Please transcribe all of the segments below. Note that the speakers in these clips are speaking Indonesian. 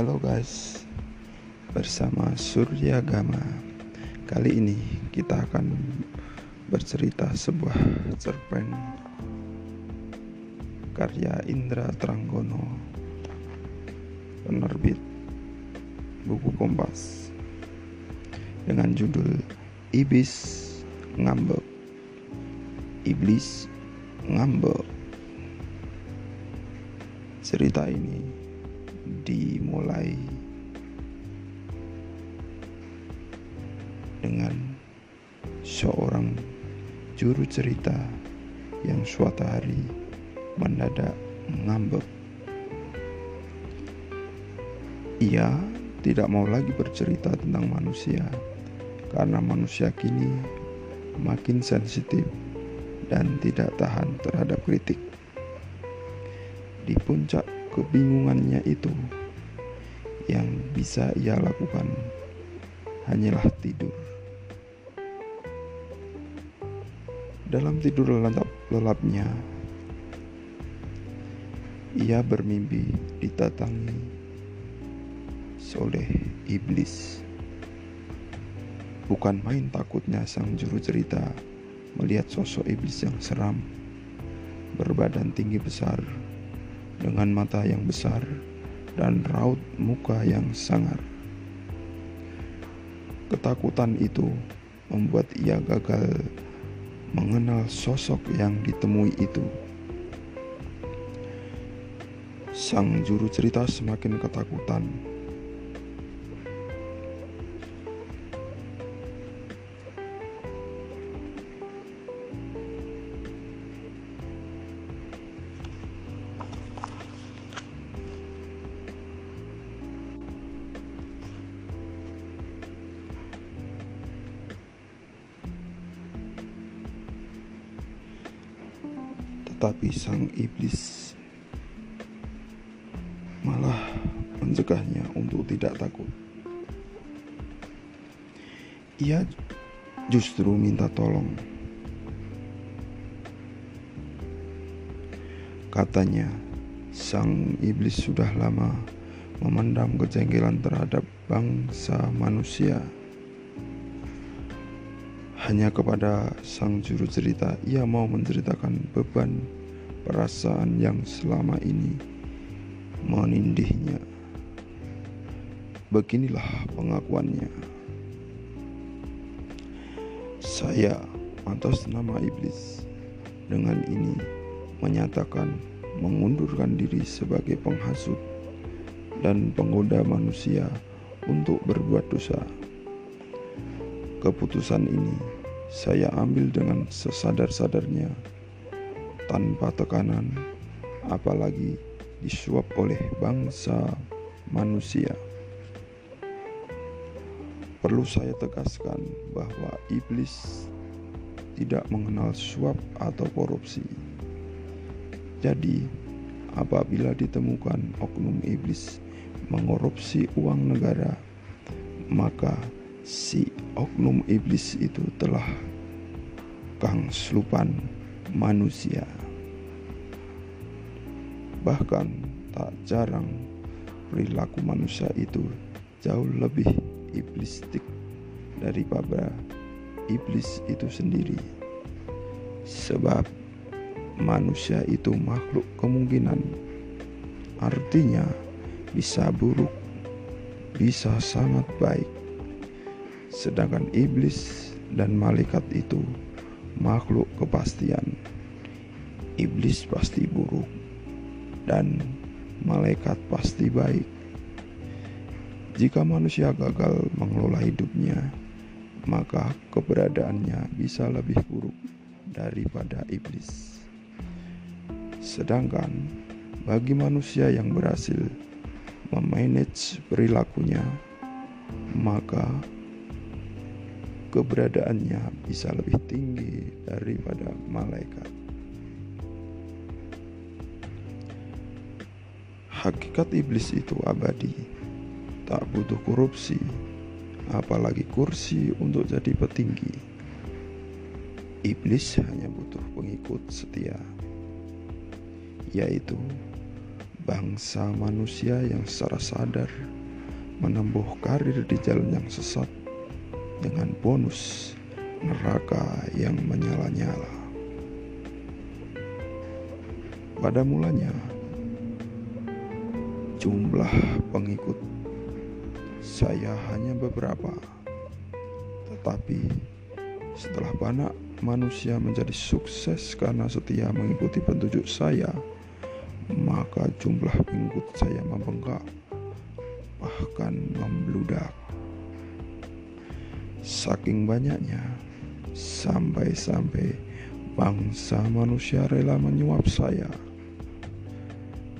Halo guys, bersama Surya Gama. Kali ini kita akan bercerita sebuah cerpen karya Indra Tranggono, penerbit buku Kompas, dengan judul Iblis Ngambek. Iblis ngambek. Cerita ini dimulai dengan seorang juru cerita yang suatu hari mendadak ngambek. Ia tidak mau lagi bercerita tentang manusia karena manusia kini makin sensitif dan tidak tahan terhadap kritik. Di puncak kebingungannya itu, yang bisa ia lakukan hanyalah tidur. Dalam tidur lelap-lelapnya, ia bermimpi ditatangi oleh iblis. Bukan main takutnya sang juru cerita melihat sosok iblis yang seram, berbadan tinggi besar, dengan mata yang besar dan raut muka yang sangar. Ketakutan itu membuat ia gagal mengenal sosok yang ditemui itu. Sang juru cerita semakin ketakutan sang iblis malah mencegahnya untuk tidak takut. Ia justru minta tolong. Katanya, sang iblis sudah lama memendam kejengkelan terhadap bangsa manusia. Hanya kepada sang juru cerita ia mau menceritakan beban perasaan yang selama ini menindihnya. Beginilah pengakuannya. Saya atas nama iblis dengan ini menyatakan mengundurkan diri sebagai penghasut dan penggoda manusia untuk berbuat dosa. Keputusan ini saya ambil dengan sesadar-sadarnya, tanpa tekanan, apalagi disuap oleh bangsa manusia. Perlu saya tegaskan bahwa iblis tidak mengenal suap atau korupsi. Jadi, apabila ditemukan oknum iblis mengorupsi uang negara, maka si oknum iblis itu telah kang selupan manusia. Bahkan tak jarang perilaku manusia itu jauh lebih iblistik daripada iblis itu sendiri. Sebab manusia itu makhluk kemungkinan. Artinya bisa buruk, bisa sangat baik. Sedangkan iblis dan malaikat itu makhluk kepastian. Iblis pasti buruk dan malaikat pasti baik. Jika manusia gagal mengelola hidupnya, maka keberadaannya bisa lebih buruk daripada iblis. Sedangkan bagi manusia yang berhasil memanage perilakunya, maka keberadaannya bisa lebih tinggi daripada malaikat. Hakikat iblis itu abadi tak butuh korupsi, apalagi kursi untuk jadi petinggi. Iblis hanya butuh pengikut setia, yaitu bangsa manusia yang secara sadar menempuh karir di jalan yang sesat dengan bonus neraka yang menyala-nyala. Pada mulanya, jumlah pengikut saya hanya beberapa, tetapi setelah banyak manusia menjadi sukses karena setia mengikuti petunjuk saya, maka jumlah pengikut saya membengkak, bahkan membludak. Saking banyaknya, sampai-sampai bangsa manusia rela menyuap saya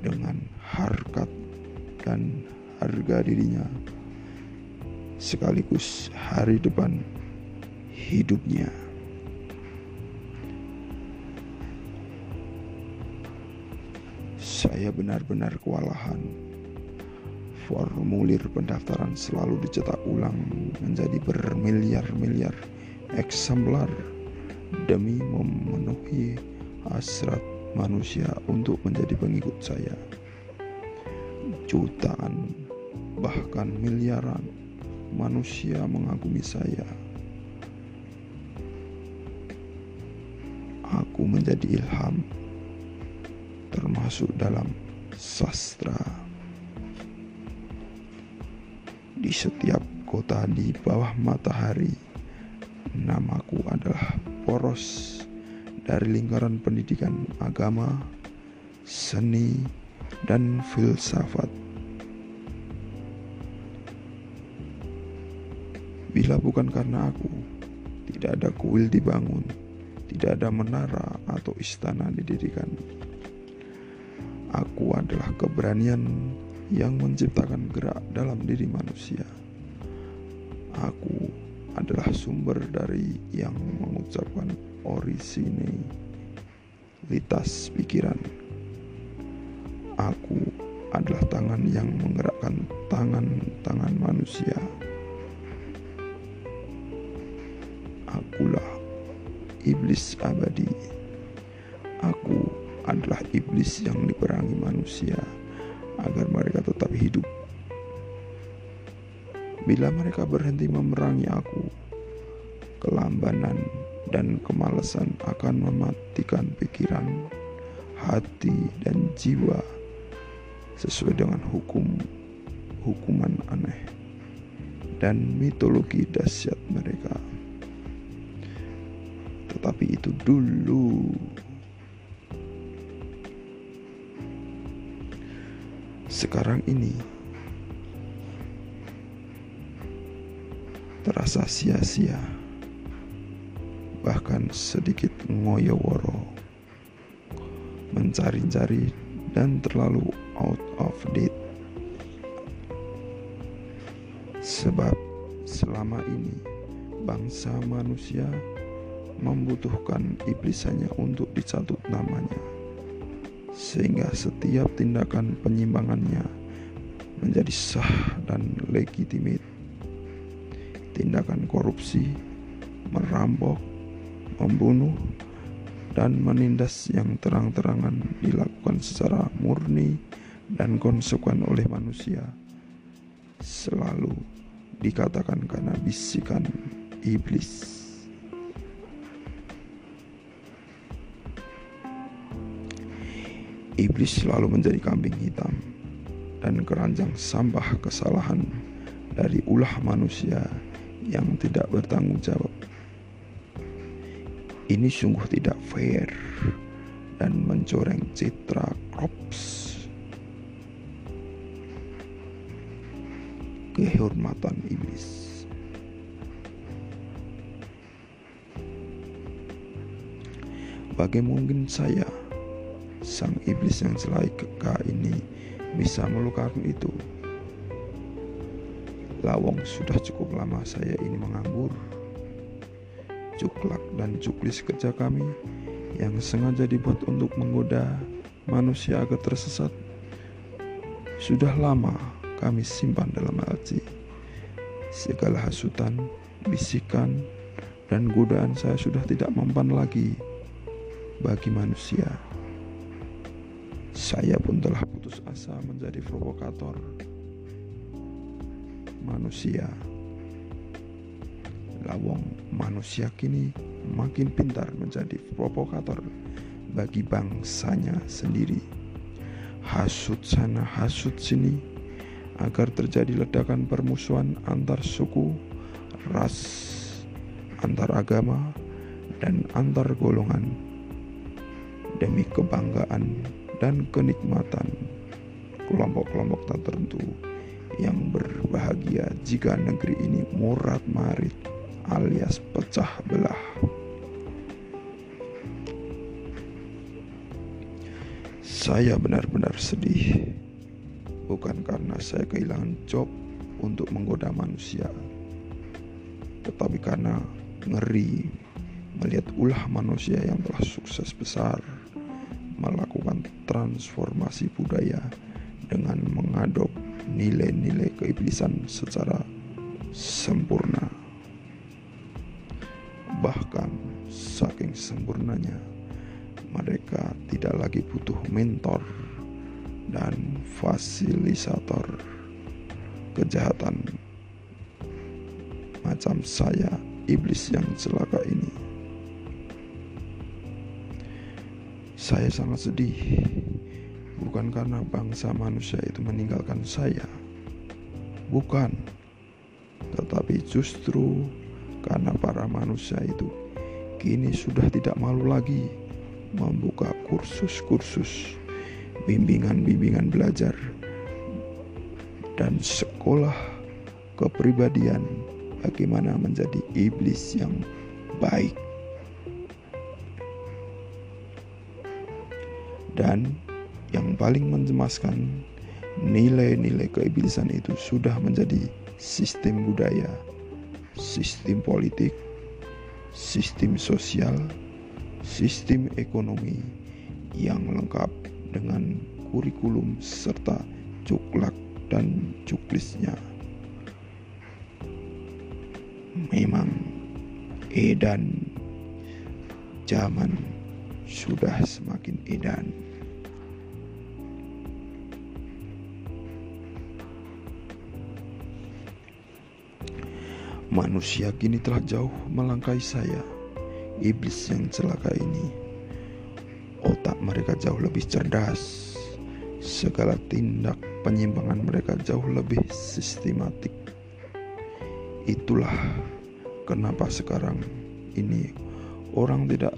dengan harkat dan harga dirinya sekaligus hari depan hidupnya. Saya benar-benar kewalahan. Formulir pendaftaran selalu dicetak ulang menjadi bermiliar-miliar eksemplar demi memenuhi hasrat manusia untuk menjadi pengikut saya. Jutaan, bahkan miliaran manusia mengagumi saya. Aku menjadi ilham termasuk dalam sastra. Di setiap kota di bawah matahari, namaku adalah poros dari lingkaran pendidikan agama, seni, dan filsafat. Bila bukan karena aku, tidak ada kuil dibangun, tidak ada menara atau istana didirikan. Aku adalah keberanian yang menciptakan gerak dalam diri manusia. Aku adalah sumber dari yang mengucapkan orisine litas pikiran. Aku adalah tangan yang menggerakkan tangan-tangan manusia. Akulah iblis abadi. Aku adalah iblis yang diperangi manusia agar mereka tetap hidup. Bila mereka berhenti memerangi aku, kelambanan dan kemalasan akan mematikan pikiran, hati, dan jiwa sesuai dengan hukum hukuman aneh dan mitologi dahsyat mereka. Tetapi itu dulu. Sekarang ini terasa sia-sia bahkan sedikit ngoyoworo mencari-cari dan terlalu out of date. Sebab selama ini bangsa manusia membutuhkan iblis hanya untuk dicatut namanya sehingga setiap tindakan penyimpangannya menjadi sah dan legitimate. Tindakan korupsi, merampok, membunuh, dan menindas yang terang-terangan dilakukan secara murni dan konsekuen oleh manusia selalu dikatakan karena bisikan iblis. Iblis selalu menjadi kambing hitam dan keranjang sampah kesalahan dari ulah manusia yang tidak bertanggung jawab. Ini sungguh tidak fair dan mencoreng citra Krops. Kehormatan iblis. Bagaimana mungkin saya sang iblis yang celaka ini bisa melukakan itu. Lawong sudah cukup lama saya ini menganggur. Cuklak dan cuklis kerja kami yang sengaja dibuat untuk menggoda manusia agar tersesat. Sudah lama kami simpan dalam hati. Segala hasutan, bisikan, dan godaan saya sudah tidak mempan lagi bagi manusia. Saya pun telah putus asa menjadi provokator manusia. Lawong manusia kini makin pintar menjadi provokator bagi bangsanya sendiri. Hasut sana, hasut sini, agar terjadi ledakan permusuhan antar suku, ras, antar agama, dan antar golongan demi kebanggaan dan kenikmatan kelompok-kelompok tertentu yang berbahagia jika negeri ini murat marit alias pecah belah. Saya benar-benar sedih, bukan karena saya kehilangan job untuk menggoda manusia, tetapi karena ngeri melihat ulah manusia yang telah sukses besar melakukan transformasi budaya dengan mengadop nilai-nilai keiblisan secara sempurna. Bahkan saking sempurnanya, mereka tidak lagi butuh mentor dan fasilitator kejahatan macam saya iblis yang celaka ini. Saya sangat sedih, bukan karena bangsa manusia itu meninggalkan saya, bukan, tetapi justru karena para manusia itu kini sudah tidak malu lagi membuka kursus-kursus, bimbingan-bimbingan belajar, dan sekolah kepribadian bagaimana menjadi iblis yang baik. Dan yang paling mencemaskan, nilai-nilai keiblisan itu sudah menjadi sistem budaya, sistem politik, sistem sosial, sistem ekonomi yang lengkap dengan kurikulum serta cuklak dan cuklisnya. Memang edan zaman sudah semakin edan. Manusia kini telah jauh melangkai saya, iblis yang celaka ini. Otak mereka jauh lebih cerdas, segala tindak penyimpangan mereka jauh lebih sistematik. Itulah kenapa sekarang ini orang tidak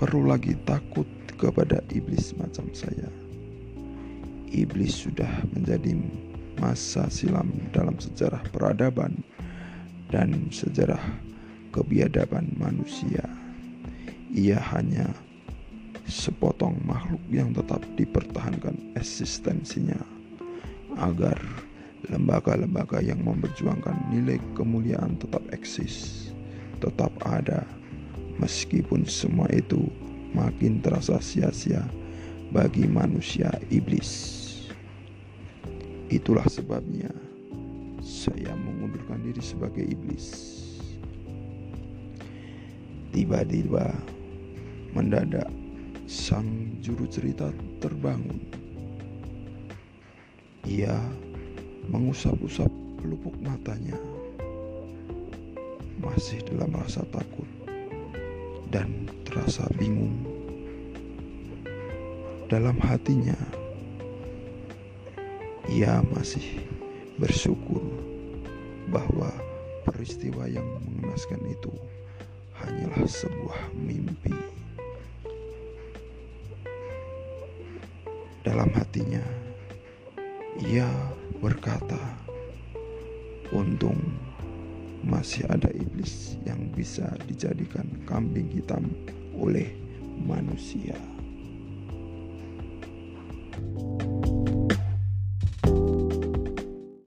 perlu lagi takut kepada iblis macam saya. Iblis sudah menjadi masa silam dalam sejarah peradaban dan sejarah kebiadaban manusia. Ia hanya sepotong makhluk yang tetap dipertahankan eksistensinya agar lembaga-lembaga yang memperjuangkan nilai kemuliaan tetap eksis, tetap ada Meskipun semua itu makin terasa sia-sia bagi manusia iblis. Itulah sebabnya saya mengundurkan diri sebagai iblis. Tiba-tiba mendadak sang juru cerita terbangun. Ia mengusap-usap pelupuk matanya. Masih dalam rasa takut dan terasa bingung. Dalam hatinya, ia masih bersyukur bahwa peristiwa yang mengenaskan itu hanyalah sebuah mimpi. Dalam hatinya, ia berkata, "Untung masih ada iblis yang bisa dijadikan kambing hitam oleh manusia.